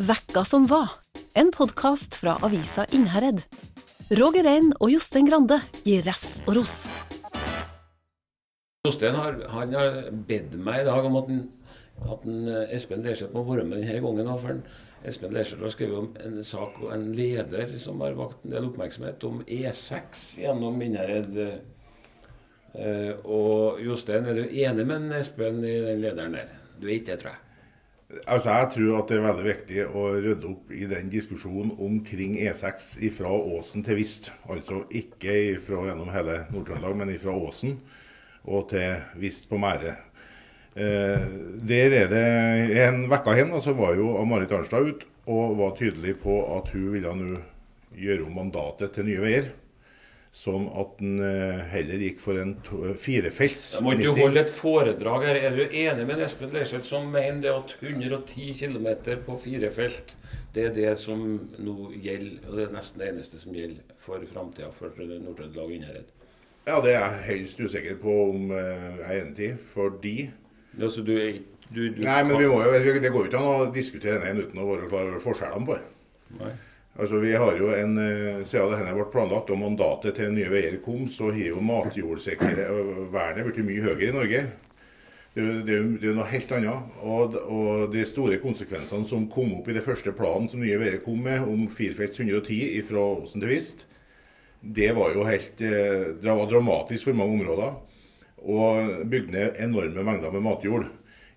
Vekka som var, en podkast fra avisa Innherred. Roger Rein og Jostein Grande gir refs og ros. Jostein har, han har bedt meg i dag om at, at han, eh, Espen Lerseth må være med denne gangen. For en, Espen Lerseth har skrevet om en sak og en leder som har vakt en del oppmerksomhet, om E6 gjennom Innherred. Eh, og Jostein, er du enig med Espen i den lederen der? Du er ikke det, tror jeg? Altså, Jeg tror at det er veldig viktig å rydde opp i den diskusjonen omkring E6 fra Åsen til Vist. Altså ikke ifra, gjennom hele Nord-Trøndelag, men fra Åsen og til Vist på Mære. Eh, der er det En uke hen altså, var jo Marit Arnstad ute og var tydelig på at hun ville nå gjøre om mandatet til Nye Veier sånn at en eh, heller gikk for en firefelts. Må ikke du holde et foredrag her? Er du enig med Espen Leirseth, som mener det at 110 km på fire felt, det er det som nå gjelder, og det er nesten det eneste som gjelder for framtida for Nord-Trøndelag Innherred? Ja, det er jeg helst usikker på om eh, jeg er enig i, fordi altså, du er, du, du Nei, men vi må jo, det går jo ikke an å diskutere den uten å være klar over forskjellene på det. Altså vi har jo en, eh, Siden dette ble planlagt og mandatet til Nye Veier kom, så har jo matjordvernet blitt mye høyere i Norge. Det, er er noe helt annet. Og, og, de store konsekvensene som kom opp i det første planen som Nye Veier kom med, om firefelts 110 fra Åsen til Vist, det var jo helt eh, det var dramatisk for mange områder. Og bygde ned enorme mengder med matjord.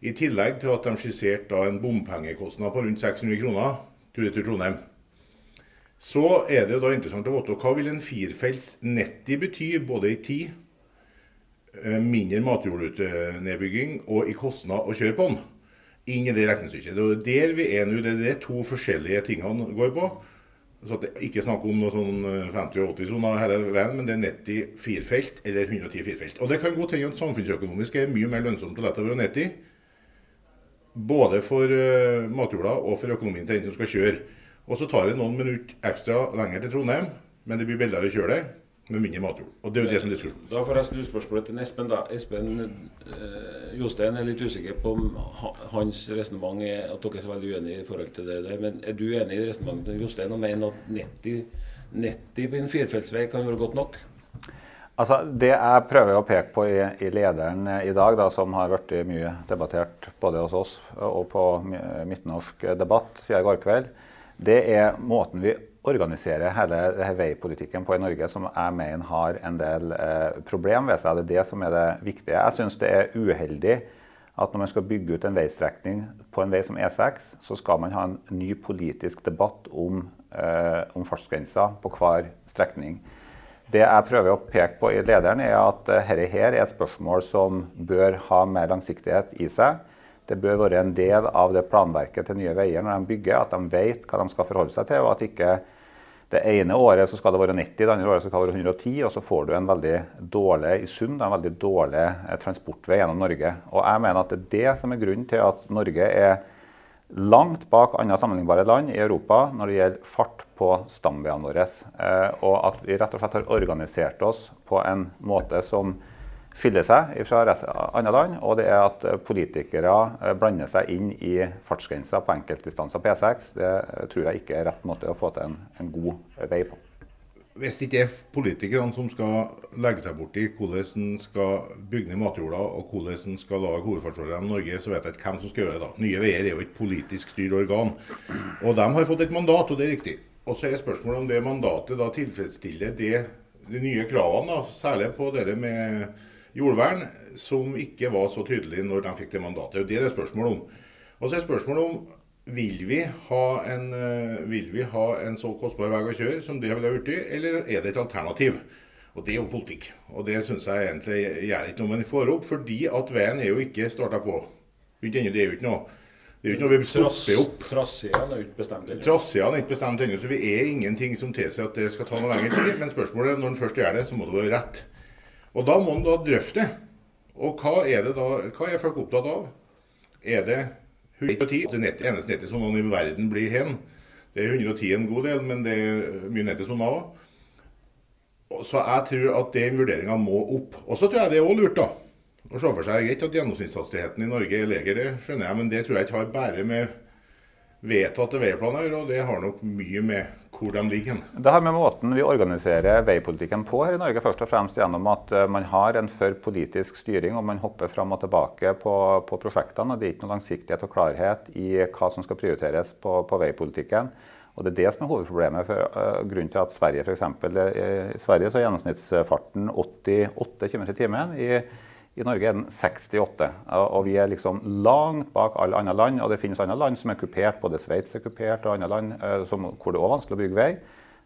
I tillegg til at de skisserte en bompengekostnad på rundt 600 kroner tur-retur Trondheim. Så er det jo da interessant å vite hva vil en firefelts 90 bety, både i tid, eh, mindre matjordnedbygging og i kostnad å kjøre på den. Inn i det regnestykket. Det er der vi er nå. Det er de to forskjellige tingene går på. Så at det ikke snakk om noe sånn 50-80-soner hele veien, men det er 90 firefelt eller 110 firefelt. Og det kan godt hende at samfunnsøkonomisk er mye mer lønnsomt å la det være 90. Både for uh, matjorda og for økonomien til den som skal kjøre. Og så tar det noen minutter ekstra lenger til Trondheim, men det blir billigere å kjøre det med mindre matjord. Og Det er jo det som er diskusjonen. Da får jeg snu spørsmålet til Espen. da. Espen eh, Jostein er litt usikker på om hans resonnement er at dere er så veldig uenige i forhold til det der. Men er du enig i resonnementet til Jostein og mener at 90, 90 på en firefeltsvei kan være godt nok? Altså, Det jeg prøver å peke på i, i lederen i dag, da, som har vært mye debattert både hos oss og på Midtnorsk debatt siden i går kveld, det er måten vi organiserer hele veipolitikken på i Norge, som jeg mener har en del eh, problem ved seg. Det er det som er det viktige. Jeg syns det er uheldig at når man skal bygge ut en veistrekning på en vei som E6, så skal man ha en ny politisk debatt om, eh, om fartsgrenser på hver strekning. Det jeg prøver å peke på i lederen, er at dette eh, her er et spørsmål som bør ha mer langsiktighet i seg. Det bør være en del av det planverket til Nye Veier når de bygger, at de vet hva de skal forholde seg til. og at ikke det ene året så skal det være 90, det andre året så skal det være 110, og så får du en veldig dårlig i sum, en veldig dårlig eh, transportvei gjennom Norge. Og jeg mener at det er det som er grunnen til at Norge er langt bak andre sammenlignbare land i Europa når det gjelder fart på stamveiene våre. Eh, og at vi rett og slett har organisert oss på en måte som skiller seg fra andre land, og det er at politikere eh, blander seg inn i fartsgrenser på enkeltdistanser på E6. Det tror jeg ikke er rett måte å få til en, en god vei på. Hvis det ikke er politikerne som skal legge seg borti hvordan en skal bygge ned matjorda og hvordan en skal lage hovedfartsordene i Norge, så vet jeg ikke hvem som skal gjøre det. da. Nye Veier er jo et politisk styrt organ. Og de har fått et mandat, og det er riktig. Og så er spørsmålet om det mandatet da tilfredsstiller det, de nye kravene, da, særlig på det med jordvern som ikke var så tydelig når de fikk det mandatet. Det er det spørsmålet om. Og så er spørsmålet om vil vi, ha en, eh, vil vi ha en så kostbar vei å kjøre som det ville blitt, eller er det et alternativ? Og Det er jo politikk. Og det syns jeg egentlig gjør ikke noe man får opp, fordi at veien er jo ikke starta på. Det er jo ikke noe. Det er jo ikke noe vi stopper opp. Traseene er ikke bestemt ennå. Traseene er ikke bestemt ennå, så vi er ingenting som tilsier at det skal ta noe lengre tid. Men spørsmålet er når en først gjør det, så må det være rett. Og da må en da drøfte. Og hva er det da, hva er folk opptatt av? Er det 110? Det nett, eneste nettet som noen i verden blir hen. Det er 110 en god del, men det er mye nettet som òg. Så jeg tror at den vurderinga må opp. Og så tror jeg det er òg lurt, da. Å se for seg greit at gjennomsnittshastigheten i Norge er lavere, det skjønner jeg, men det tror jeg ikke har bare med vedtatte veiplaner og det har nok mye med hvor de ligger. Det har med måten vi organiserer veipolitikken på her i Norge, først og fremst gjennom at eh, man har en for politisk styring og man hopper fram og tilbake på, på prosjektene. og Det er ikke noe langsiktighet og klarhet i hva som skal prioriteres på, på veipolitikken. Og Det er det som er hovedproblemet. for uh, Grunnen til at Sverige for eksempel, I Sverige så er gjennomsnittsfarten 88 km i timen. I i Norge er den 68, og vi er liksom langt bak alle andre land. Og det finnes andre land som er kupert, både Sveits er kupert og andre land eh, som, hvor det er vanskelig å bygge vei,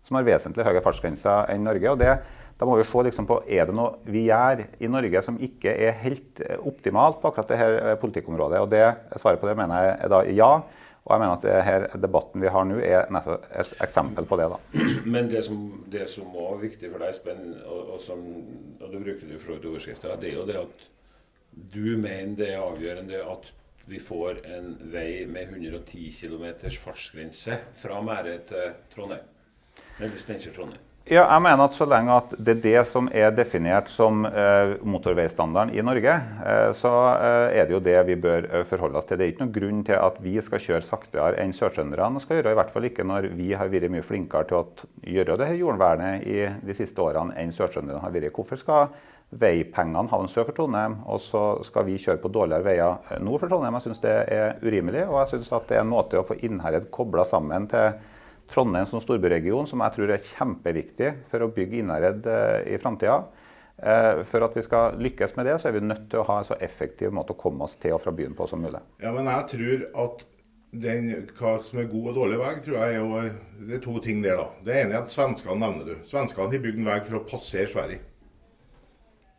som har vesentlig høyere fartsgrenser enn Norge. og det, Da må vi se liksom på er det noe vi gjør i Norge som ikke er helt eh, optimalt på akkurat dette eh, politikkområdet. og det Svaret på det mener jeg er da ja. Og jeg mener at det her debatten vi har nå, er et eksempel på det. da. Men det som, det som er viktig for deg, Spenn, og, og, som, og du bruker det for overskrifta, det er jo det at du mener det er avgjørende at vi får en vei med 110 km fartsgrense fra Mære til Trondheim. Eller Steinkjer-Trondheim. Ja, jeg mener at Så lenge at det er det som er definert som eh, motorveistandarden i Norge, eh, så eh, er det jo det vi bør eh, forholde oss til. Det er ikke noen grunn til at vi skal kjøre saktere enn sørtrønderne skal gjøre. I hvert fall ikke når vi har vært mye flinkere til å gjøre det her jordvernet i de siste årene enn sørtrønderne har vært. Hvorfor skal veipengene havne sør for Trondheim, og så skal vi kjøre på dårligere veier eh, nord for Trondheim? Jeg syns det er urimelig, og jeg syns det er en måte å få Innherred kobla sammen til Trondheim som storbyregion, som jeg tror er kjempeviktig for å bygge Innherred eh, i framtida. Eh, for at vi skal lykkes med det, så er vi nødt til å ha en så effektiv måte å komme oss til og fra byen på som mulig. Ja, men jeg tror at den, hva som er god og dårlig vei, tror jeg er, det er to ting der. da. Det ene er at svenskene nevner du. Svenskene har bygd en vei for å passere Sverige.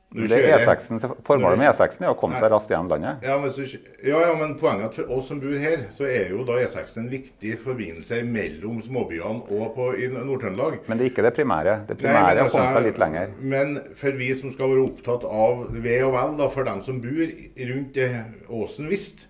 E6, formålet med E6 er å komme seg raskt gjennom landet. Ja, men, ja, ja, men poenget er at for oss som bor her, så er jo da E6 en viktig forbindelse mellom småbyene og på, i Nord-Trøndelag. Men det er ikke det primære. Det primære er å komme seg litt lenger. Men for vi som skal være opptatt av ve og vel, da, for dem som bor rundt åsen Vist,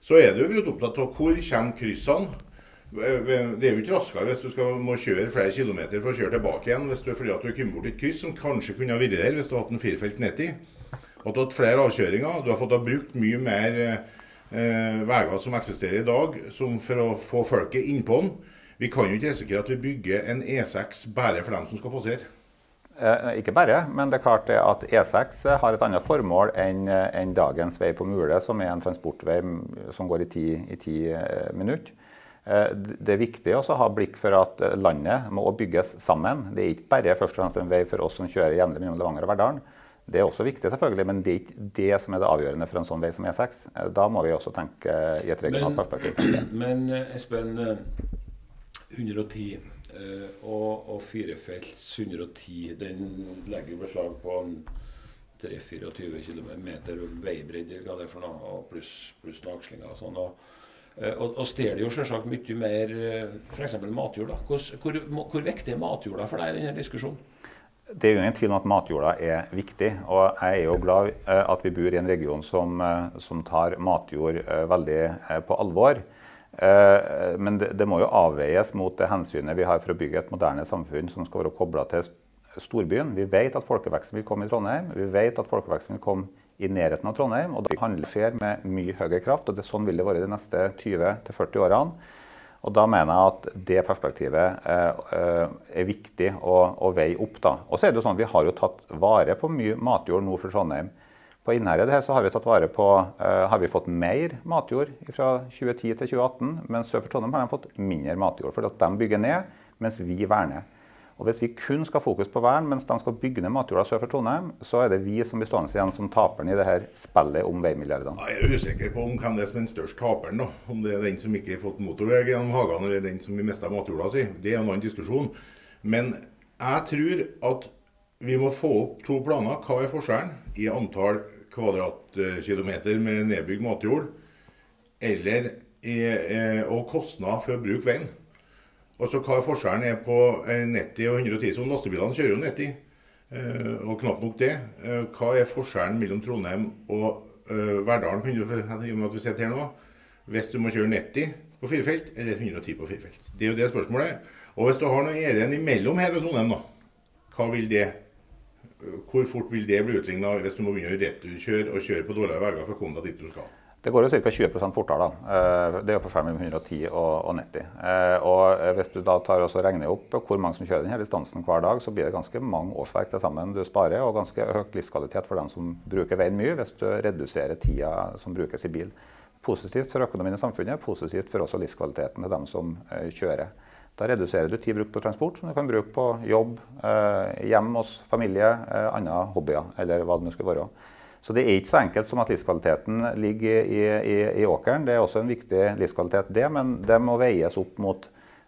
så er det jo vi opptatt av hvor kommer kryssene. Det er jo ikke raskere hvis du skal, må kjøre flere kilometer for å kjøre tilbake igjen hvis du, fordi at du har kommet bort et kryss som kanskje kunne ha vært der hvis du hadde hatt en firefelts nedi. At du har hatt flere avkjøringer. Du har fått ha brukt mye mer eh, veier som eksisterer i dag, for å få folket innpå den. Vi kan jo ikke risikere at vi bygger en E6 bare for dem som skal passere. Eh, ikke bare, men det er klart at E6 har et annet formål enn en dagens vei på Mule, som er en transportvei som går i ti, i ti eh, minutter. Eh, det er viktig å ha blikk for at eh, landet må bygges sammen. Det er ikke bare først og fremst en vei for oss som kjører jevnlig mellom Levanger og Verdalen. Det er også viktig, selvfølgelig, men det er ikke det som er det avgjørende for en sånn vei som E6. Eh, da må vi også tenke i et regionalt perspektiv. Men Espen, 110 og, og firefelts 110, den legger beslag på 3-24 km veibredde, hva det er for noe, pluss, pluss noen akslinger og sånn. og og, og stjeler jo selvsagt mye mer eh, f.eks. matjord. Hvor, hvor, hvor, viktig er matjorda for deg i denne diskusjonen? Det er jo ingen tvil om at matjorda er viktig. Og jeg er jo glad eh, at vi bor i en region som, som tar matjord veldig på alvor. Men det, det, må jo avveies mot det hensynet vi har for å bygge et moderne samfunn som skal være kobla til storbyen. Vi vet at folkeveksten vil komme i Trondheim. Vi vet at folkeveksten vil komme i nærheten av Trondheim. og Det handler skjer med mye høyere kraft. og det, Sånn vil det være de neste 20-40 årene. Og Da mener jeg at det perspektivet er, er viktig å, å, veie opp. da. Og så er det jo sånn, Vi har jo tatt vare på mye matjord nord for Trondheim. På Innherred her så har vi tatt vare på, eh, har vi fått mer matjord fra 2010 til 2018. Men sør for Trondheim har de fått mindre matjord, fordi at de bygger ned, mens vi verner. Og Hvis vi kun skal fokus på vern, mens de skal bygge ned matjorda sør for Trondheim, så er det vi som blir stående igjen som taperen i det her spillet om veimilliardene. Jeg er usikker på om hvem det er som er den største taperen. da. Om det er den som ikke har fått motorvei gjennom hagene, eller den som har mista matjorda si. Det er en annen diskusjon. Men jeg tror at vi må få opp to planer. Hva er forskjellen i antall kvadratkilometer med nedbygd matjord, eller i, eh, og kostnad for å bruke veien? Altså hva forskjellen er på 90 og 110 som lastebilene kjører jo 90, eh, og knapt nok det. Eh, hva er forskjellen mellom Trondheim og uh, Verdalen, i og med at vi sitter her nå, hvis du må kjøre 90 på fire felt eller 110 på fire felt? Det er jo det spørsmålet. Og hvis du har noe ærend imellom her og Trondheim, da, hva vil det hvor fort vil det bli utligna hvis du må begynne å returkjøre og kjøre på dårlige veier for å komme deg dit du skal? Det går jo ca. 20% fortere. da. Eh, det er forskjellen mellom 110 og 90. Eh, og Hvis du da tar og regner opp hvor mange som kjører denne distansen hver dag, så blir det ganske mange årsverk til sammen du sparer, og ganske høyt livskvalitet for dem som bruker veien mye, hvis du reduserer tida som brukes i bil. Positivt for økonomien i samfunnet, positivt for også livskvaliteten til dem som eh, kjører. Da reduserer du tid brukt på transport, som du kan bruke på jobb, hjem hos familie, andre hobbyer eller hva det nå skulle være. Så det er ikke så enkelt som at livskvaliteten ligger i, i, i, åkeren. Det er også en viktig livskvalitet, det, men det må veies opp mot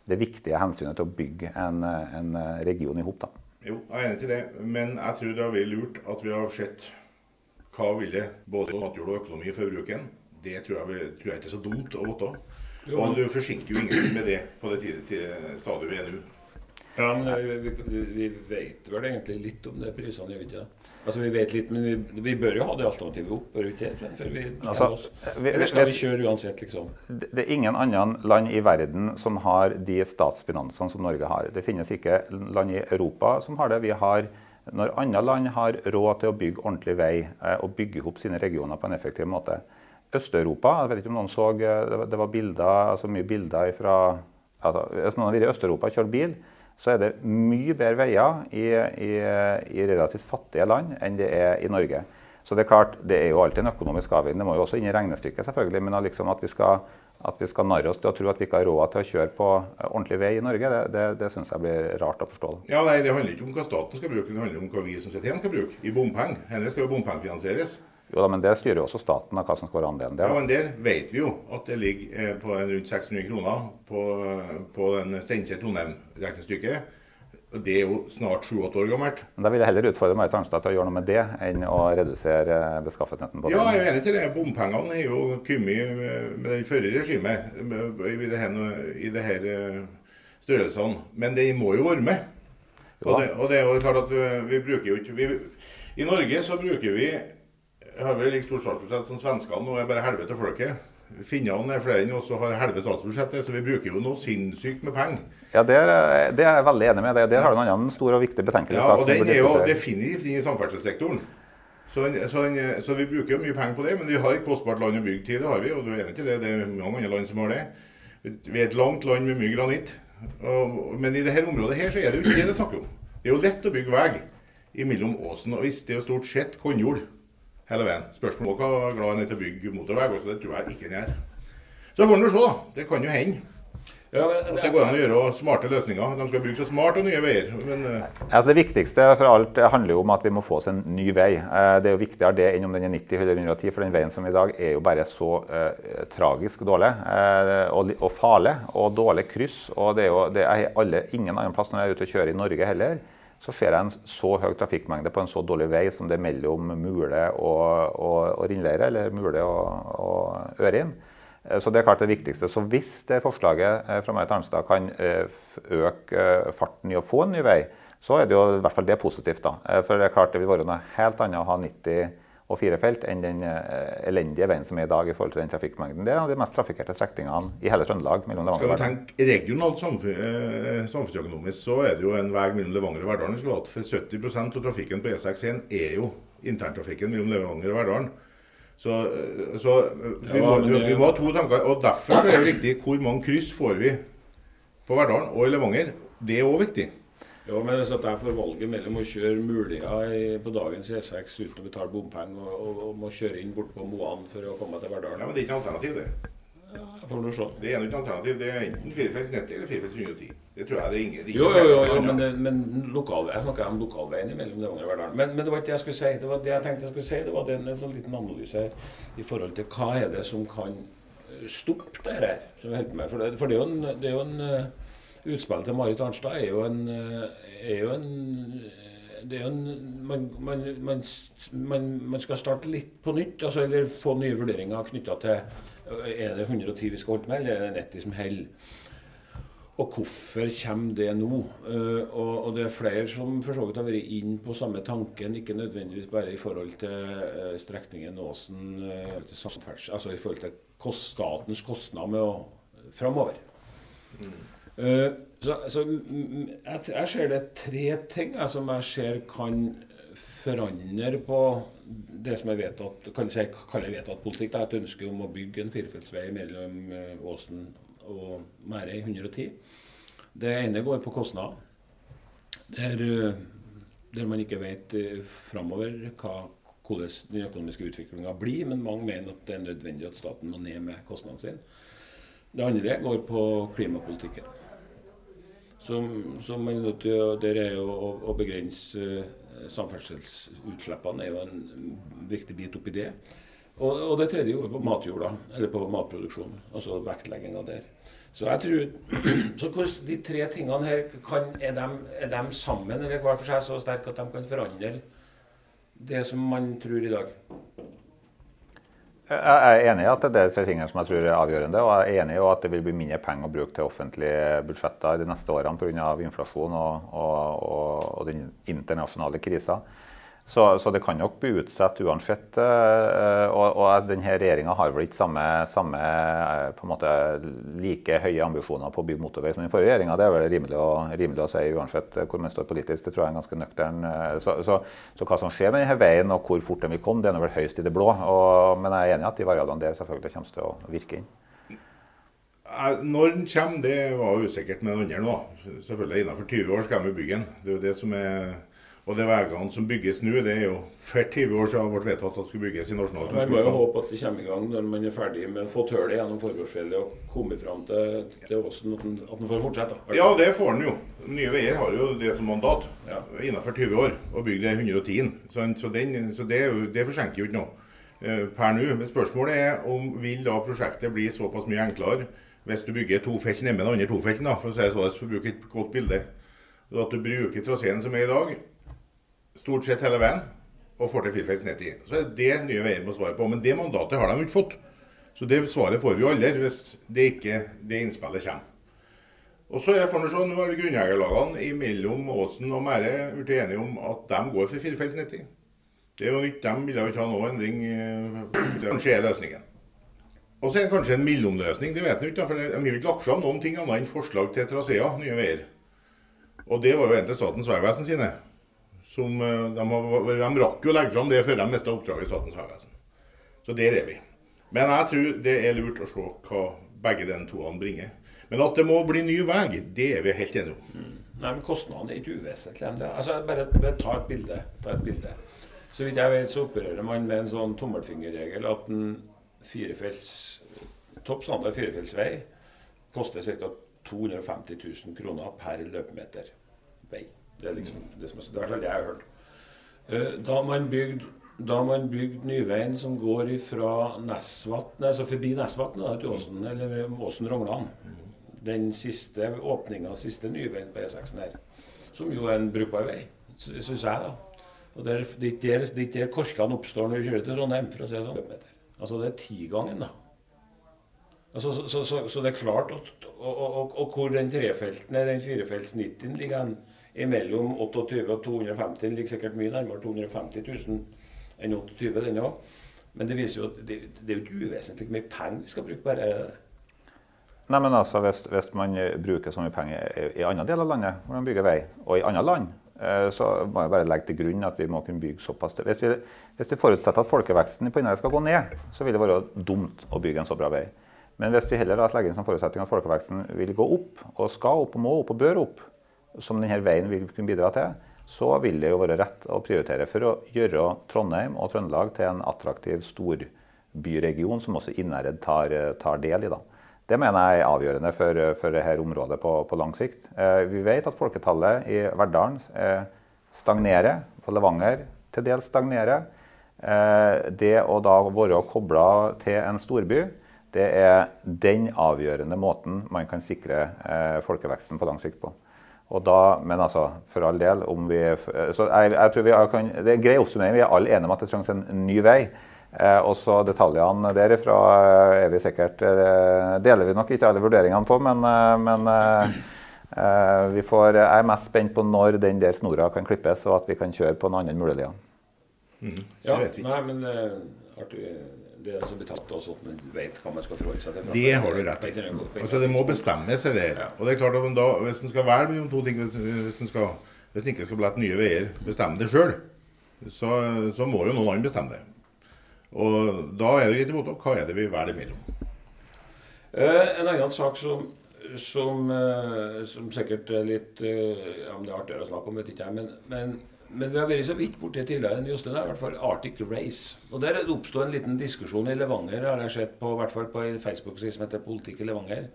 det viktige hensynet til å bygge en, en region i hop. Jo, jeg er enig til det, men jeg tror det har vært lurt at vi har sett hva ville både matjord og økonomi for bruken. Det tror jeg, tror jeg ikke er så dumt å vite. Og du forsinker jo ingen med det på det stadiet vi er nå. Ja, men vi, vi, vi, vet vel egentlig litt om det prisene, gjør vi ikke det? Altså Vi vet litt, men vi, vi bør jo ha det alternativet opp bør vi ikke før vi bestemmer altså, oss. Eller skal vi kjøre uansett, liksom? Det er ingen andre land i verden som har de statsfinansene som Norge har. Det finnes ikke land i Europa som har det. Vi har, Når andre land har råd til å bygge ordentlig vei eh, og bygge opp sine regioner på en effektiv måte Øst-Europa, jeg vet ikke om noen så, eh, det var bilder, altså mye bilder fra altså, Hvis noen har vært i Øst-Europa og kjørt bil, så er det mye bedre veier i, i, i, relativt fattige land enn det er i Norge. Så det er klart, det er jo alltid en økonomisk avveining. Det må jo også inn i regnestykket, selvfølgelig. Men liksom at vi skal, skal narre oss til å tro at vi ikke har råd til å kjøre på ordentlig vei i Norge, det, det, det syns jeg blir rart å forstå. Ja, nei, Det handler ikke om hva staten skal bruke, det handler om hva vi som sitter hjemme skal bruke. I bompenger. Dette skal jo bompengefinansieres. Jo da, men Det styrer jo også staten av hva som skal være andelen der. Ja, men Der vet vi jo at det ligger eh, på rundt 600 kroner på, på den Steinkjer-Trondheim-regnestykket. Det er jo snart sju-åtte år gammelt. Men Da vil jeg heller utfordre Marit Arnstad til å gjøre noe med det, enn å redusere beskaffenheten på det. Ja, jeg er enig til det. Bompengene er jo kommet med det forrige regimet i det her, i det her eh, størrelsene. Men det må jo være med. Og det, og det, er jo klart at vi bruker jo ikke vi, I Norge så bruker vi har vi like stort statsbudsjett som svenskene. og er bare helvete folket. Finnene er flere enn oss og har helvete statsbudsjettet, så vi bruker jo noe sinnssykt med penger. Ja, det er, det er, jeg veldig enig med. Der har du en annen stor og viktig betenkelse. Ja, og den er jo definitivt inne i samferdselssektoren. Så, så, så, vi bruker jo mye penger på det, men vi har et kostbart land å bygge til, det har vi. Og du er enig til det, det er mange andre land som har det. Vi er et langt land med mye granitt. Og, men i dette området her så er det jo ikke det det snakker om. Det er jo lett å bygge vei mellom åsen og hvis Det er jo stort sett kornjord hele veien. Spørsmålet er hvor glad han er til å bygge motorvei. Også det tror jeg ikke han gjør. Så får vi se, da. Det kan jo hende. Ja, men, at det går an å gjøre smarte løsninger. De skal bygge så smart og nye veier. Men, uh... altså det viktigste for alt handler jo om at vi må få oss en ny vei. Uh, det er jo viktigere det enn om den er 90 eller 110, for den veien som i dag er jo bare så uh, tragisk dårlig. Og, og, farlig. Og dårlig kryss. Og det er jo det er alle, ingen annen plass når jeg er ute og kjører i Norge heller så ser jeg en så høy trafikkmengde på en så dårlig vei som det er mellom Mule og, og, og Rindleire, eller Mule og, og Ørin. Eh, så det er klart det viktigste. Så hvis det forslaget eh, fra Marit Arnstad kan eh, øke farten i å få en ny vei, så er det jo i hvert fall det positivt. da. For det er klart det vil være noe helt annet å ha 90 og fire felt enn den elendige veien som er i dag i forhold til den trafikkmengden. Det er de mest trafikkerte strekningene i hele Trøndelag. mellom Skal vi tenke regionalt samfunnsøkonomisk, så er det jo en vei mellom Levanger og Verdalen. For 70% av trafikken på E61 er jo interntrafikken mellom Levanger og Verdalen. Så, så vi, ja, må, vi, må, ha to tanker. og Derfor er det viktig hvor mange kryss får vi på Verdalen og i Levanger. Det er òg viktig. Jo, men hvis jeg får valget mellom å kjøre Mulia på dagens E6 uten å betale bompenger, og, og, og, må kjøre inn bort på Moan for å komme til Verdalen Ja, Men det er ikke noe alternativ, det. Ja, får du se. Det er ikke alternativ. Det er enten firefelts 90 eller firefelts 110. Det tror jeg det er ingen. Det er jo, jo, jo, jo, men, det, men lokal, jeg snakker om lokalveien mellom Levanger og Verdalen. Men, men, det var ikke det jeg skulle si. Det var det jeg tenkte jeg skulle si. Det var en, sånn liten analyse her i forhold til hva er det som kan eh, stoppe det her som vi holder på med. For det, for det er jo en, det er jo en uh, Utspillet til Marit Arnstad er jo en, uh, er jo en det er jo en, man, man, man, man, skal starte litt på nytt, altså, eller få nye vurderinger knytta til er det 110 vi skal holde med, eller er det 90 som holder? Og hvorfor kommer det nå? Og, og, det er flere som for så vidt har vært inn på samme tanken, ikke nødvendigvis bare i forhold til strekningen Åsen uh, altså i forhold til statens kostnad med å framover. Mm. Så, så jeg, jeg, ser det tre ting jeg, som jeg ser kan forandre på det som er vedtatt, kan jeg kalle vedtatt politikk. Det er et ønske om å bygge en firefeltsvei mellom eh, Åsen og Mærøy 110. Det ene går på kostnader. Der, eh, der man ikke vet eh, framover hvordan den økonomiske utviklinga blir, men mange mener at det er nødvendig at staten må ned med kostnadene sine. Det andre går på klimapolitikken. Som, som man er nødt til å, der er jo å, å begrense samferdselsutslippene er jo en viktig bit oppi det. Og, og det tredje går på matjorda, eller på matproduksjon. Altså vektlegginga der. Så jeg tror så hvordan De tre tingene her, kan, er, de, er de sammen eller hver for seg så sterke at de kan forandre det som man tror i dag? Jeg er enig i at det er tre tingene som jeg tror er avgjørende. Og jeg er enig i at det vil bli mindre penger å bruke til offentlige budsjetter de neste årene pga. inflasjon og, og, og, og den internasjonale krisa. Så, så, det kan nok bli utsatt uansett. Eh, og, og denne regjeringa har vel ikke samme, samme eh, måte like høye ambisjoner på å bygge motorvei som den forrige regjeringa. Det er vel rimelig å, rimelig å, si uansett hvor man står politisk. Det tror jeg er ganske nøktern. Eh, så, så, så, hva som skjer med denne veien og hvor fort den vil komme, det er vel høyst i det blå. Og, men jeg er enig i at de variablene der selvfølgelig kommer til å virke inn. Når den kommer, det var usikkert med den andre. Selvfølgelig innenfor 20 år skal vi bygge den. Det er jo det som er og de veiene som bygges nå, det er jo for 20 år siden ble vedtatt at det skulle bygges i Nasjonal transportplan. Man må jo håpe at det kommer i gang når man er ferdig med å få hullet gjennom Forgårdsfjellet og komme fram til, til Åsen, at man får fortsette. Ja, det får den jo. Nye Veier har jo det som mandat ja. innenfor 20 år å bygge det 110. Så, så, den, så det, det, forsinker jo ikke noe uh, per nå. Men spørsmålet er om vil da prosjektet bli såpass mye enklere hvis du bygger to felt med den andre tofelten, for å si det sånn, for å bruke et godt bilde. At du bruker traseen som er i dag, stort sett hele veien og får til firefelts ned i. Så er det Nye Veier må svare på. Men det mandatet har de ikke fått. Så det svaret får vi jo aldri hvis det ikke det innspillet kommer. Og så er for sånn, Nå har grunneierlagene mellom Åsen og Mære blitt enige om at de går for firefelts 90. Det er jo nytt, De vil jo ikke ha noe endring. Kanskje er løsningen. Og så er det kanskje en mellomløsning. det vet vi ikke. for De har ikke lagt fram noen ting annet enn forslag til traseer, Nye Veier. Og det var jo en til Statens vegvesen sine. Som, eh, de, har, de, rakk jo å legge fram det før de mista oppdraget i Statens vegvesen. Så der er vi. Men jeg tror det er lurt å se hva begge de toene bringer. Men at det må bli ny vei, det er vi helt enige om. Mm. Nei, men Kostnadene er ikke uvesentlige. Altså, bare, bare, ta et bilde. Ta et bilde. Så vidt jeg vet, så opererer man med en sånn tommelfingerregel at en firefelts, topp standard firefeltsvei koster ca. 250 000 kroner per løpemeter vei. Det er liksom det som er, det jeg har hørt. Eh, da man bygde da man bygde Nyveien som går fra Nesvatn, altså forbi Nesvatn til Åsen, eller Åsen-Rognan. Den siste åpninga, siste Nyveien på E6 her. Som jo er en brukbar vei, syns jeg, da. Og Det er ikke der, der korkene oppstår når vi kjører til Trondheim, for å si det sånn. Altså det er tigangen, da. Altså, så, så, så, så, det er klart at Og, og, og, og hvor den trefelten, den firefelts 90 ligger mellom 28 og 250 Den ligger sikkert mye nærmere 250 000 enn 28, den òg. Men det viser jo at det, det er jo ikke uvesentlig hvor mye penger vi skal bruke bare Nei, men altså, hvis, hvis, man bruker så mye penger i, andre deler av landet, hvor man bygger vei, og i andre land, eh, så må jeg bare legge til grunn at vi må kunne bygge såpass. Hvis vi, hvis vi forutsetter at folkeveksten på Innlandet skal gå ned, så vil det være dumt å bygge en så bra vei. Men hvis vi heller legger inn som forutsetning at folkeveksten vil gå opp, og skal opp og må opp og bør opp, som denne veien vil kunne bidra til, så vil det jo være rett å prioritere for å gjøre Trondheim og Trøndelag til en attraktiv storbyregion som også Innherred tar, tar, del i. Da. Det mener jeg er avgjørende for, for dette området på, på lang sikt. Eh, vi vet at folketallet i Verdalen eh, stagnerer, på Levanger til dels stagnerer. Eh, det å da være kobla til en storby, det er den avgjørende måten man kan sikre eh, folkeveksten på lang sikt på. Da, men altså, for all del om vi, så jeg, jeg tror vi kan, Det er grei oppsummering. Vi er alle enige om at det trengs en ny vei. Eh, også detaljene derifra eh, er vi sikkert, eh, deler vi nok ikke alle vurderingene på, men, eh, men eh, eh, vi får, jeg er mest spent på når den der snora kan klippes, og at vi kan kjøre på en annen mulig mulighet. Mm. Ja, nei, men artig det er altså betatt også at man vet hva man skal forholde seg til. Det har du rett i. Altså, det må bestemmes, det Ja. Og det er klart at da, Hvis en skal velge mellom to ting, hvis en, skal, hvis ikke skal la Nye Veier bestemme det sjøl, så, så må jo noen andre bestemme det. Og da er det greit å vite hva er det vi velger mellom. Eh, en annen sak som, som, eh, som sikkert er litt eh, ja, om det er artigere å snakke om, vet ikke jeg. Men, men, men, vi har vært så vidt borti tidligere, Jostein, i hvert fall Arctic Race. Og Der oppsto en liten diskusjon i Levanger, har jeg sett på, hvert fall på en Facebook-side som heter Politikk i Levanger.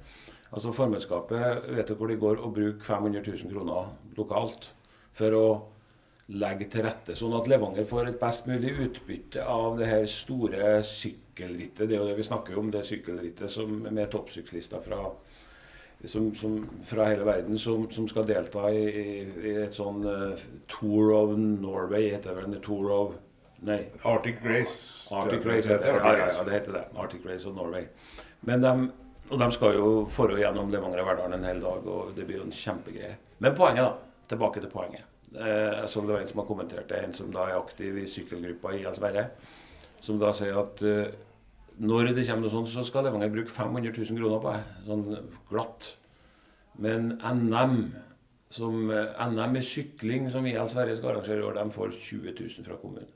Altså Formannskapet vet hvor de går og bruker 500 000 kroner lokalt for å legge til rette, sånn at Levanger får et best mulig utbytte av det her store sykkelrittet. Det er jo det vi snakker om, det sykkelrittet som, med toppsyklister fra, som, som, fra hele verden som, som skal delta i, i, et sånn uh, Tour of Norway, heter det vel. Tour of Nei. Arctic Race. Arctic Race heter det. Ja, ja, det heter det. Arctic Race of Norway. Men de, og de skal jo forå gjennom Levanger og Verdalen en hel dag, og det blir jo en kjempegreie. Men poenget, da. Tilbake til poenget. Jeg som det var en som har kommentert det, en som da er aktiv i sykkelgruppa i Sverre, som da sier at eh, når det kommer noe sånt, så skal Levanger bruke 500 000 kroner på det. Sånn glatt. Men NM som, eh, NM i sykling som IL Sverige skal arrangere i år, de får 20 000 fra kommunen.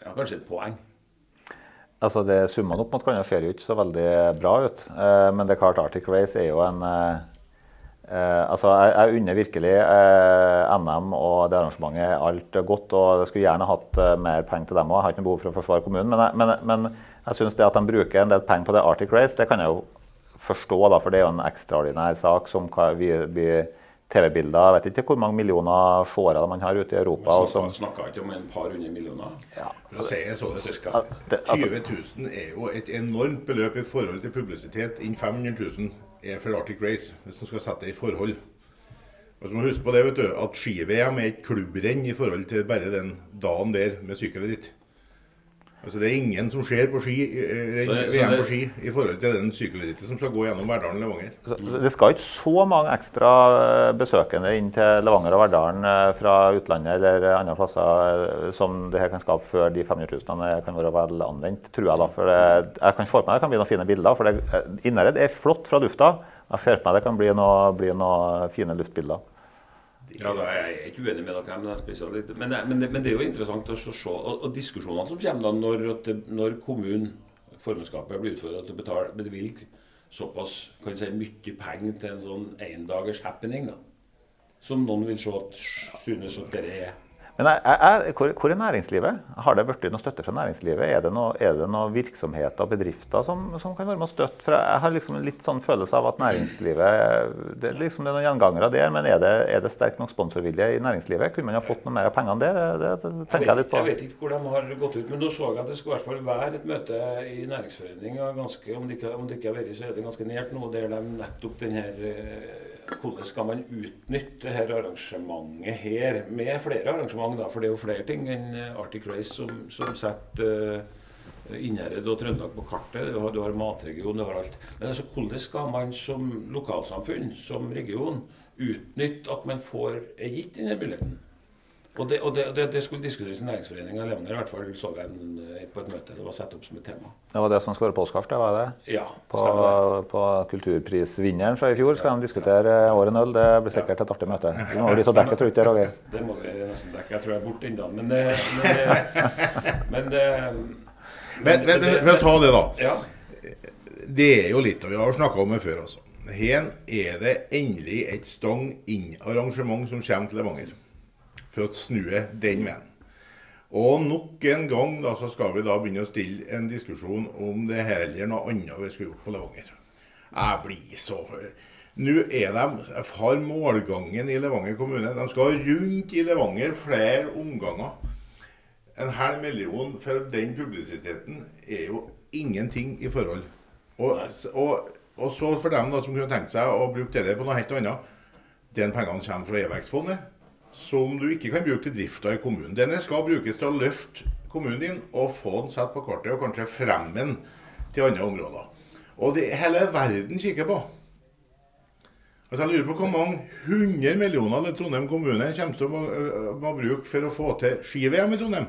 Ja, kanskje et poeng. Altså det Summene opp mot hverandre ser jo ikke så veldig bra ut. Eh, men det er klart Arctic Race er jo en eh, altså, jeg, jeg unner virkelig eh, NM og det arrangementet alt godt. og Jeg skulle gjerne hatt eh, mer penger til dem òg. Jeg har ikke noe behov for å forsvare kommunen. Men, men, men jeg syns det at de bruker en del penger på det Arctic Race, det kan jeg jo forstå. da, For det er jo en ekstraordinær sak som vi, vi TV-bilder. Jeg vet ikke hvor mange millioner seere man har ute i Europa. Man snakker ikke om en par hundre millioner? Ja. For å si det sånn, 20 000 er jo et enormt beløp i forhold til publisitet innen 500 000 er for Arctic Race, hvis man skal sette det i forhold. Og så må huske på det, vet du, at ski-VM er et klubbrenn i forhold til bare den dagen der med sykkelritt. Altså Det er ingen som ser på ski, eh, VM på ski i forhold til den sykkelrittet som skal gå gjennom Verdalen Levanger. Det skal ikke så mange ekstra eh, besøkende inn til Levanger og Verdalen eh, fra utlandet eller andre plasser som det her kan skape før de 500 000 kan være vel anvendt, tror jeg. da. For det, jeg kan se for meg det kan bli noen fine bilder. for det, Innherred er flott fra lufta. Jeg ser på meg det kan bli noen noe fine luftbilder. Ja, da er ikke uenig med dere, men, det, men, men, det, men det er jo interessant å se og, og diskusjonene som kommer da når, når kommunen, formannskapet, blir utfordra til å betale bevilg såpass kan si, mye penger til en sånn endagers happening, da. Som noen vil se at synes at dere er men er, er, hvor, hvor, er næringslivet? Har det blitt noe støtte fra næringslivet? Er det noen noe virksomheter og bedrifter som, som, kan være med og støtte? For jeg har liksom litt sånn følelse av at næringslivet Det, liksom, det er noen gjengangere der, men er det, er det sterk nok sponsorvilje i næringslivet? Kunne man ha fått noe mer av pengene der? Det, det tenker jeg, litt på. Jeg vet ikke hvor de har gått ut, men nå så jeg at det skulle i hvert fall være et møte i næringsforeninga. Om, om det ikke har vært, så er det ganske nært nå, der de nettopp den her eh, hvordan skal man utnytte dette arrangementet her, med flere arrangement, da, for det er jo flere ting enn Arctic Race som, som setter uh, Innherred og Trøndelag på kartet. Du har, du har matregion, du har alt. Men altså, hvordan skal man som lokalsamfunn, som region, utnytte at man får, gitt denne muligheten? Og det, og det, det, det skulle diskuteres i Næringsforeningen i Levanger, i hvert fall så jeg en, på et møte. Det var satt opp som et tema. Det var det som skulle være påskart, det var det? Ja, på, på kulturprisvinneren fra i fjor skal de diskutere året null. Det blir sikkert et artig møte. Du må dit og dekke, tror jeg ikke Roger? Det må vi nesten dekke. Jeg tror jeg er borte ennå. Men, men, men, men, men, for å ta det, da. Ja. Det er jo litt, og vi har snakka om det før, altså. Her er det endelig et stang inn-arrangement som kommer til Levanger for å snu den veien. Og nok en gang da, så skal vi da begynne å stille en diskusjon om det heller noe annet vi skulle gjort på Levanger. Jeg blir så Nå er de har målgangen i Levanger kommune. De skal rundt i Levanger flere omganger. En halv million for den publisiteten er jo ingenting i forhold. Og, og, og så for dem da som kunne tenkt seg å bruke det på noe helt annet, den pengene kommer fra E-vekstfondet som du ikke kan bruke til drifta i kommunen. Denne skal brukes til å løfte kommunen din og få den satt på kartet, og kanskje fremme den til andre områder. Og det hele verden kikker på. Altså Jeg lurer på hvor mange hundre millioner Trondheim kommune kommer til å må, må bruke for å få til ski-VM i Trondheim.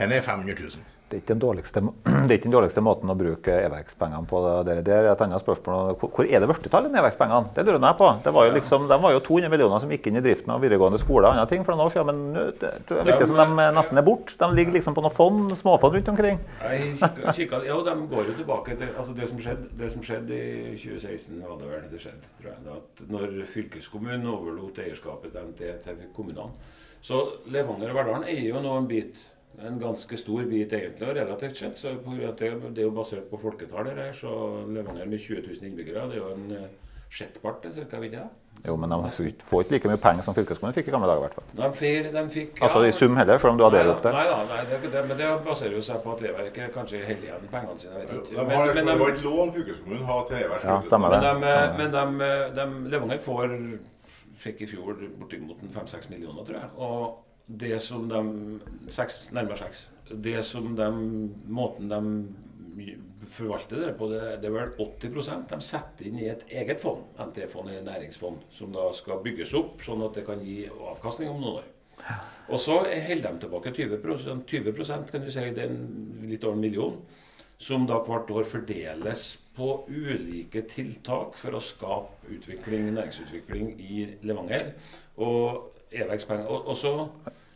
Her er 500 000. det er dårligste, det er ikke den dårligste måten å bruke e-verkspengene på. Det, det er et annet spørsmål. Hvor, er det blitt av e-verkspengene? Det lurer jeg på. Det var jo liksom, de var jo 200 millioner som gikk inn i driften av videregående skole og andre ting for noen år siden, men det, det virker som de nesten er borte. De ligger liksom på noen fond, småfond rundt omkring. Jeg kikker, ja, de går jo tilbake til altså det, som skjedde, det som skjedde i 2016, var det vel det skjedde, tror jeg. At når fylkeskommunen overlot eierskapet til kommunene, så Levanger og Verdalen eier jo nå en bit en ganske stor bit egentlig, og relativt sett. så Det, er jo basert på folketallet her. så Levanger med 20 000 innbyggere, det er jo en uh, sjettpart cirka, vet jeg. Jo, men de får ikke like mye penger som fylkeskommunen fikk i gamle dager. i hvert fall. De fikk, de fikk, ja, altså i sum heller, selv om du har delt opp det? Nei da, nei, det, det, men det baserer jo seg på at Leverket kanskje holder igjen pengene sine. jeg vet ikke. De har, men, men, det var et lån fylkeskommunen har til Leverket. Ja, stemmer det. Men, de, men de, de, Levanger får, fikk i fjor bortimot 5-6 millioner, tror jeg. og det som de seks, Nærmere seks. Det som de Måten de forvalter det på, det, det er vel 80% de setter inn i et eget fond, NT-fond i næringsfond, som da skal bygges opp sånn at det kan gi avkastning om noen år. Og så holder de tilbake 20% 20% kan du si, det er litt over en million, som da hvert år fordeles på ulike tiltak for å skape utvikling, næringsutvikling i Levanger. Og e-vekstpenger. Og, og så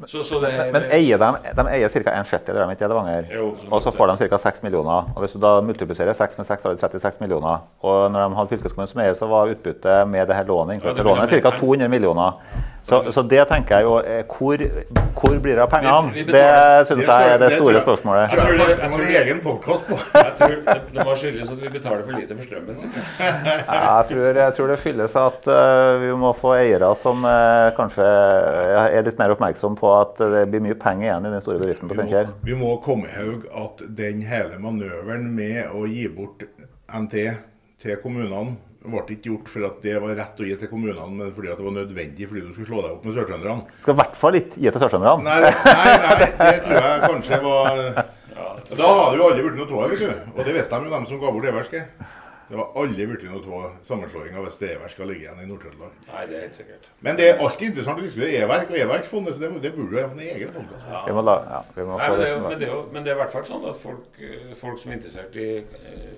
så, så er, men eier de, de eier ca. en sjettideler av Levanger, og så får de ca. 6 millioner. og Hvis du da multipliserer 6 med 6, har du 36 millioner. Og når de hadde fylkeskommunen som eier, så var utbyttet med det her lånet ja, lånet ca. 200 millioner. Så, så, det tenker jeg jo eh, Hvor, hvor blir det av pengene? Vi, vi det syns jeg er det store spørsmålet. Jeg tror det, må ha egen podkast på. jeg tror det, det må skyldes at vi betaler for lite for strømmen. jeg, tror, jeg tror det skyldes at uh, vi må få eiere som uh, kanskje er litt mer oppmerksom på at det blir mye penger igjen i den store bedriften på Steinkjer. Vi, vi må komme ihåg at den hele manøveren med å gi bort NT til kommunene ble ikke gjort for at det var rett å gi til kommunene, men fordi at det var nødvendig fordi du skulle slå deg opp med sørtrønderne. Skal i hvert fall ikke gi til sørtrønderne. Nei, nei, nei, det tror jeg kanskje var Da hadde jo alle blitt noe av vet du. Og det visste de jo, de som ga bort Eversk. Det var aldri blitt noe av sammenslåinga hvis Everk skal ligge igjen i Nord-Trøndelag. Nei, det er helt sikkert. Men det er alltid interessant å diskutere Everk og Everksfondet, så det, det burde jo ha en egen podkast ja. ja, men, det, men, det, men det er i hvert fall sånn at folk, folk som er interessert i,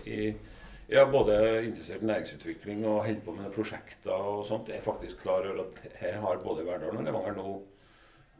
i ja, både interessert i næringsutvikling og holder på med prosjekter og sånt. Jeg er faktisk klar over at her har både Verdal og Levanger nå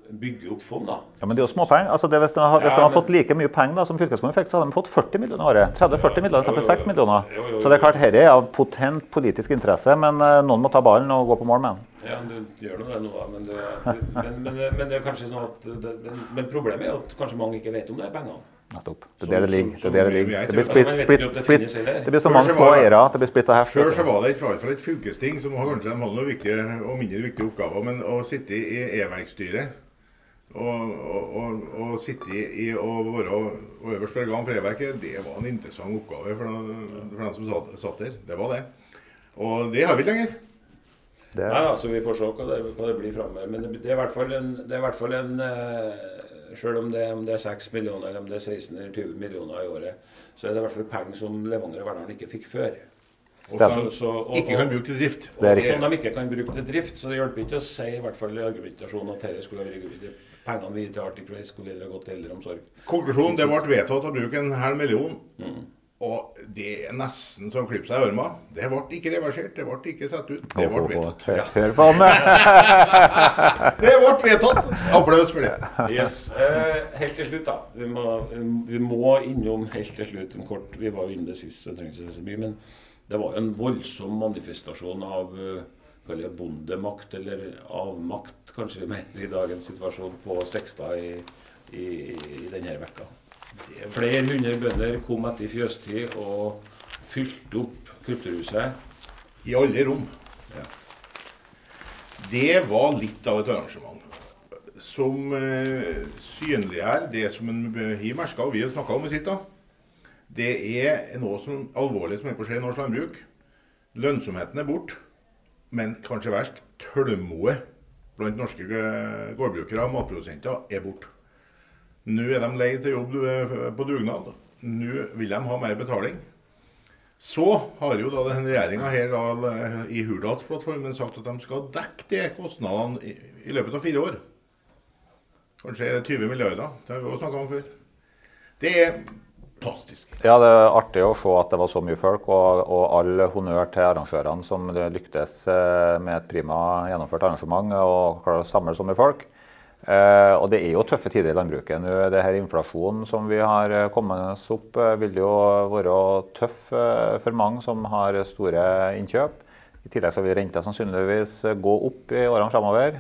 bygge opp fond. da. Ja, Men det er jo småpenger. Altså hvis de, har, hvis ja, de har fått like mye penger da, som fylkeskommunen fikk, så hadde de fått 40 millioner i året. 30-40 millioner istedenfor 6 millioner. Jo, jo, jo, så det er klart, dette er av potent politisk interesse, men uh, noen må ta ballen og gå på mål med den. Ja, du gjør nå det nå, men men, men, men, det er kanskje sånn at det, men, problemet er at kanskje mange ikke vet om det er pengene. Nettopp. Det er der det ligger. Det, det, ligger. det blir splitt, splitt, splitt, det blir så mange små eiere at det blir splitta heft. Før så var det i hvert fall et fylkesting som har kanskje de hadde noen viktige og mindre viktige oppgaver, men å sitte i e-verkstyret og, og, og, og, sitte i og være øverste organ for e-verket, det var en interessant oppgave for, for den som satt, satt der. Det var det. Og det har vi ikke lenger. Det. Nei, altså Vi får se hva det, hva det blir framover. Men det, det, er i hvert fall en, det er i hvert fall en selv om det, om det er 6 millioner, eller om det er 16 eller 20 millioner i året, så er det i hvert fall penger som Levanger og Verdalen ikke fikk før. Og som så, og, ikke kan bruke til drift. Det er som de ikke kan bruke til drift. Så det hjelper ikke å si i hvert fall i argumentasjonen at dette skulle vært pengene vi til Arctic Race skulle ha gått til eldreomsorg. Konklusjonen det ble vedtatt å bruke en halv million. Mm. Og det er nesten som å klype seg i armen. Det ble ikke reversert, det ble ikke satt ut. Det ble vedtatt. Hør på han! det ble vedtatt! Applaus for det. Yes. Eh, helt til slutt, da. Vi må, vi må, innom helt til slutt en kort Vi var jo inne det sist, så trenger ikke så mye. Men det var jo en voldsom manifestasjon av uh, bondemakt, eller avmakt, kanskje mer i dagens situasjon, på Stekstad i, i, i denne vekka. Flere hundre bønder kom etter fjøstid og fylte opp kulturhuset. I alle rom. Ja. Det var litt av et arrangement. Som eh, synliggjør det som en har merka, og vi har snakka om sist. da. Det er noe som alvorlig som er på å skje i norsk landbruk. Lønnsomheten er borte. Men kanskje verst, tålmodet blant norske gårdbrukere og matprodusenter er borte. Nå er de lei til jobb på dugnad. Nå vil de ha mer betaling. Så har jo da denne regjeringa da, i Hurdalsplattformen sagt at de skal dekke de kostnadene i løpet av fire år. Kanskje 20 milliarder. Det har vi også snakka om før. Det er fantastisk. Ja, det er artig å se at det var så mye folk, og, og all honnør til arrangørene som lyktes eh, med et prima gjennomført arrangement og klarer å samle så mye folk. Eh, og det er jo tøffe tider i landbruket. Nå, det her Inflasjonen som vi har eh, kommet oss opp, eh, vil jo være tøff for mange som har store innkjøp. I tillegg så vil renta sannsynligvis gå opp i årene framover.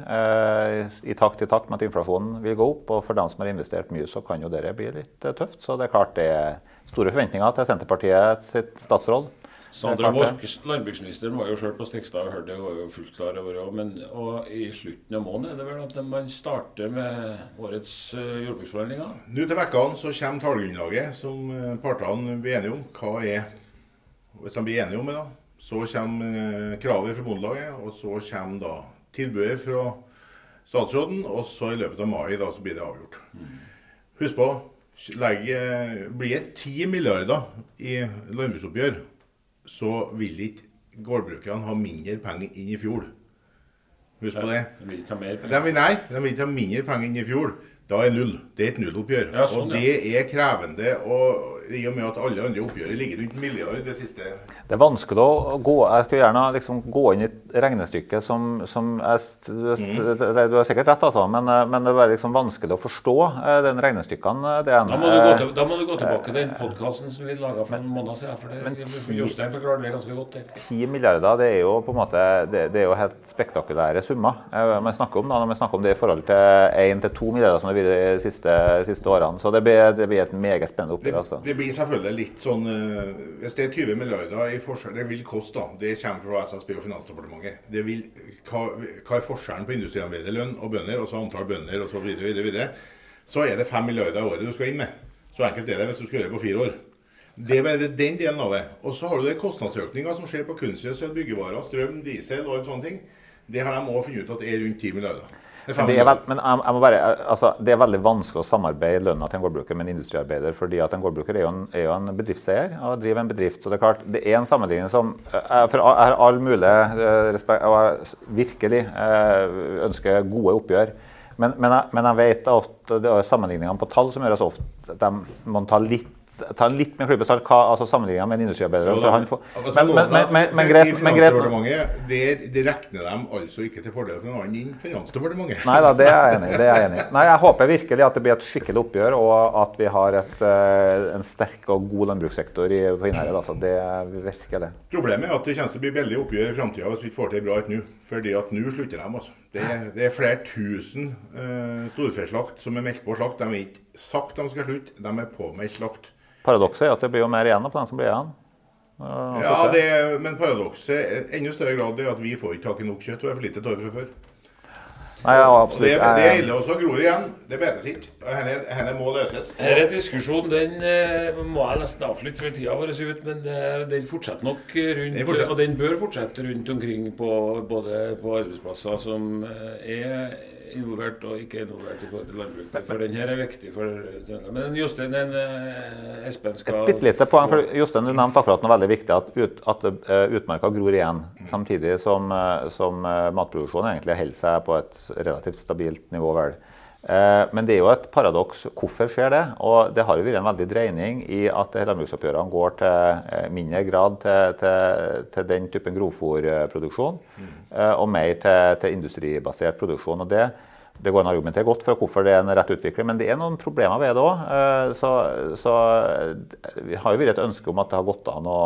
I takt i takt med at inflasjonen vil gå opp. Og for dem som har investert mye, så kan jo det bli litt tøft. Så det er klart det er store forventninger til Senterpartiet sitt statsråd. Sandra Borch, landbruksministeren, var jo selv på Stikstad og hørte det, var jo fullt klar over det. Men og i slutten av måneden er det vel at man starter med årets uh, jordbruksforhandlinger? Nå til vekkene så kommer tallgrunnlaget som uh, partene blir enige om. Hva er Hvis de blir enige om det, da, så kommer uh, kravet fra Bondelaget, og så kommer da tilbudet fra statsråden, og så i løpet av mai da så blir det avgjort. Mm. Husk på, legge, blir det 10 milliarder i landbruksoppgjør så vil ikke gårdbrukerne ha mindre penger inn i fjor. Husk på det. De vil ikke ha mer penger? Nei, de vil ikke ha mindre penger inn i fjor. Da er null. Det er et nulloppgjør. Ja, sånn, og det er krevende. og I og med at alle andre oppgjør ligger rundt milliard det siste Det er vanskelig å gå Jeg skulle gjerne liksom gå inn i et regnestykke som, som jeg, mm. Du har sikkert rett, altså, men, men, det er liksom vanskelig å forstå eh, den regnestykkene. Da, må du gå da må du gå tilbake til den podkasten som vi laga for en måned siden. for det, Jostein forklarer det ganske godt. Der. 10 milliarder det er jo på en måte det, det er jo helt spektakulære summer. Eh, man snakker om, da, når man snakker om det i forhold til 1-2 milliarder som det vært de siste, siste, årene. Så det blir, det blir, et meget spennende oppgjør. Altså. Det, blir selvfølgelig litt sånn uh, Hvis det er 20 milliarder i forskjell, det vil koste, da. Det kommer fra SSB og Finansdepartementet. Vil, hva, hva er forskjellen på industriarbeiderlønn og bønder, så antall bønder osv., så, videre, videre, videre. så er det 5 milliarder i året du skal inn med. Så enkelt er det hvis du skal gjøre det på fire år. Det er bare den delen av det. Og så har du det kostnadsøkninga som skjer på kunstgjødsel, byggevarer, strøm, diesel og sånne ting. Det har de òg funnet ut at er rundt 10 milliarder. Det er, veld, men jeg, jeg bare, altså, det er veldig vanskelig å samarbeide lønna til en gårdbruker med en industriarbeider. fordi at En gårdbruker er jo en, er jo en bedriftseier og driver en bedrift. så Det er klart, det er en sammenligning som Jeg, for jeg har all mulig eh, respekt og jeg virkelig eh, ønsker gode oppgjør. Men, men, jeg, men jeg vet at det er sammenligningene på tall som gjør oss ofte. at De må ta litt ta en litt med klype salt altså sammenligna med en industriarbeider. Altså, men, men, men, men, men greit, I Finansdepartementet det, det regner de altså ikke til fordel for noen annen enn Finansdepartementet. Nei da, det er jeg enig i. det er jeg enig i. Nei, Jeg håper virkelig at det blir et skikkelig oppgjør, og at vi har et, eh, en sterk og god landbrukssektor i, på Innherred. Altså, det er virkelig. Problemet er at det kommer til å bli veldig oppgjør i framtida hvis vi ikke får til bra et nå. Fordi at nå slutter de. altså. Det, det, er flere tusen uh, storfeslakt som er meldt på slakt. De har ikke sagt de skal slutte, de er påmeldt slakt. Paradokset er at det blir jo mer igjen på den som blir igjen. Ja, det, men paradokset enda større grad er at vi får ikke tak i nok kjøtt. Og er for lite tårer fra før. Nei, ja, absolutt. Det, det er ille også. Gror igjen. Det betes ikke. Dette må løses. Denne diskusjonen den eh, må jeg nesten avslutte før tida vår ut, men eh, den fortsetter nok rundt, den fortsetter. og den bør fortsette rundt omkring på både på arbeidsplasser som eh, er involvert og ikke involvert i forhold til landbruket. For den her er viktig for Men Jostein, den, eh, Espen skal Et bitte lite poeng. for Jostein, du nevnte akkurat noe veldig viktig, at, ut, at utmarka gror igjen. Samtidig som, som matproduksjonen egentlig holder seg på et relativt stabilt nivå. vel. Men det er jo et paradoks. Hvorfor skjer det? Og det har jo vært en veldig dreining i at landbruksoppgjørene går til mindre grad til, til, til den typen grovfòrproduksjon, mm. og mer til, til industribasert produksjon. og det det går an å argumentere godt for hvorfor det er en rett utvikling, men det er noen problemer ved det òg. Eh, så, så vi har jo vært et ønske om at det har gått an å,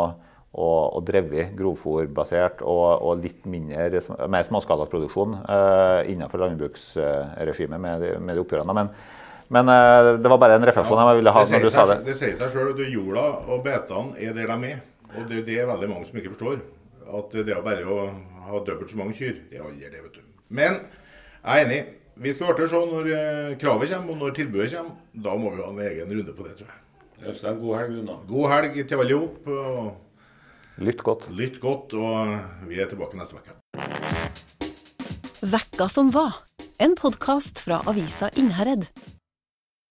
å, og drevet grovfòrbasert og, og, litt mindre, mer småskalaproduksjon uh, innenfor landbruksregimet med, med de oppgjørene. Men, men uh, det var bare en refleksjon jeg ville ha. når du sa Det Det sier seg sjøl at jorda og betene er der de er. Og det, det er veldig mange som ikke forstår. At det er bare å ha dobbelt så mange kyr. Det er aldri det, vet du. Men jeg er enig. Vi skal artig se når eh, kravet kommer og når tilbudet kommer. Da må vi ha en egen runde på det, tror jeg. Øystein, god helg, Gunnar. God helg til alle sammen. Lytt godt. Lytt godt, og vi er tilbake neste uke. Vekka som var, en podkast fra avisa Innherred.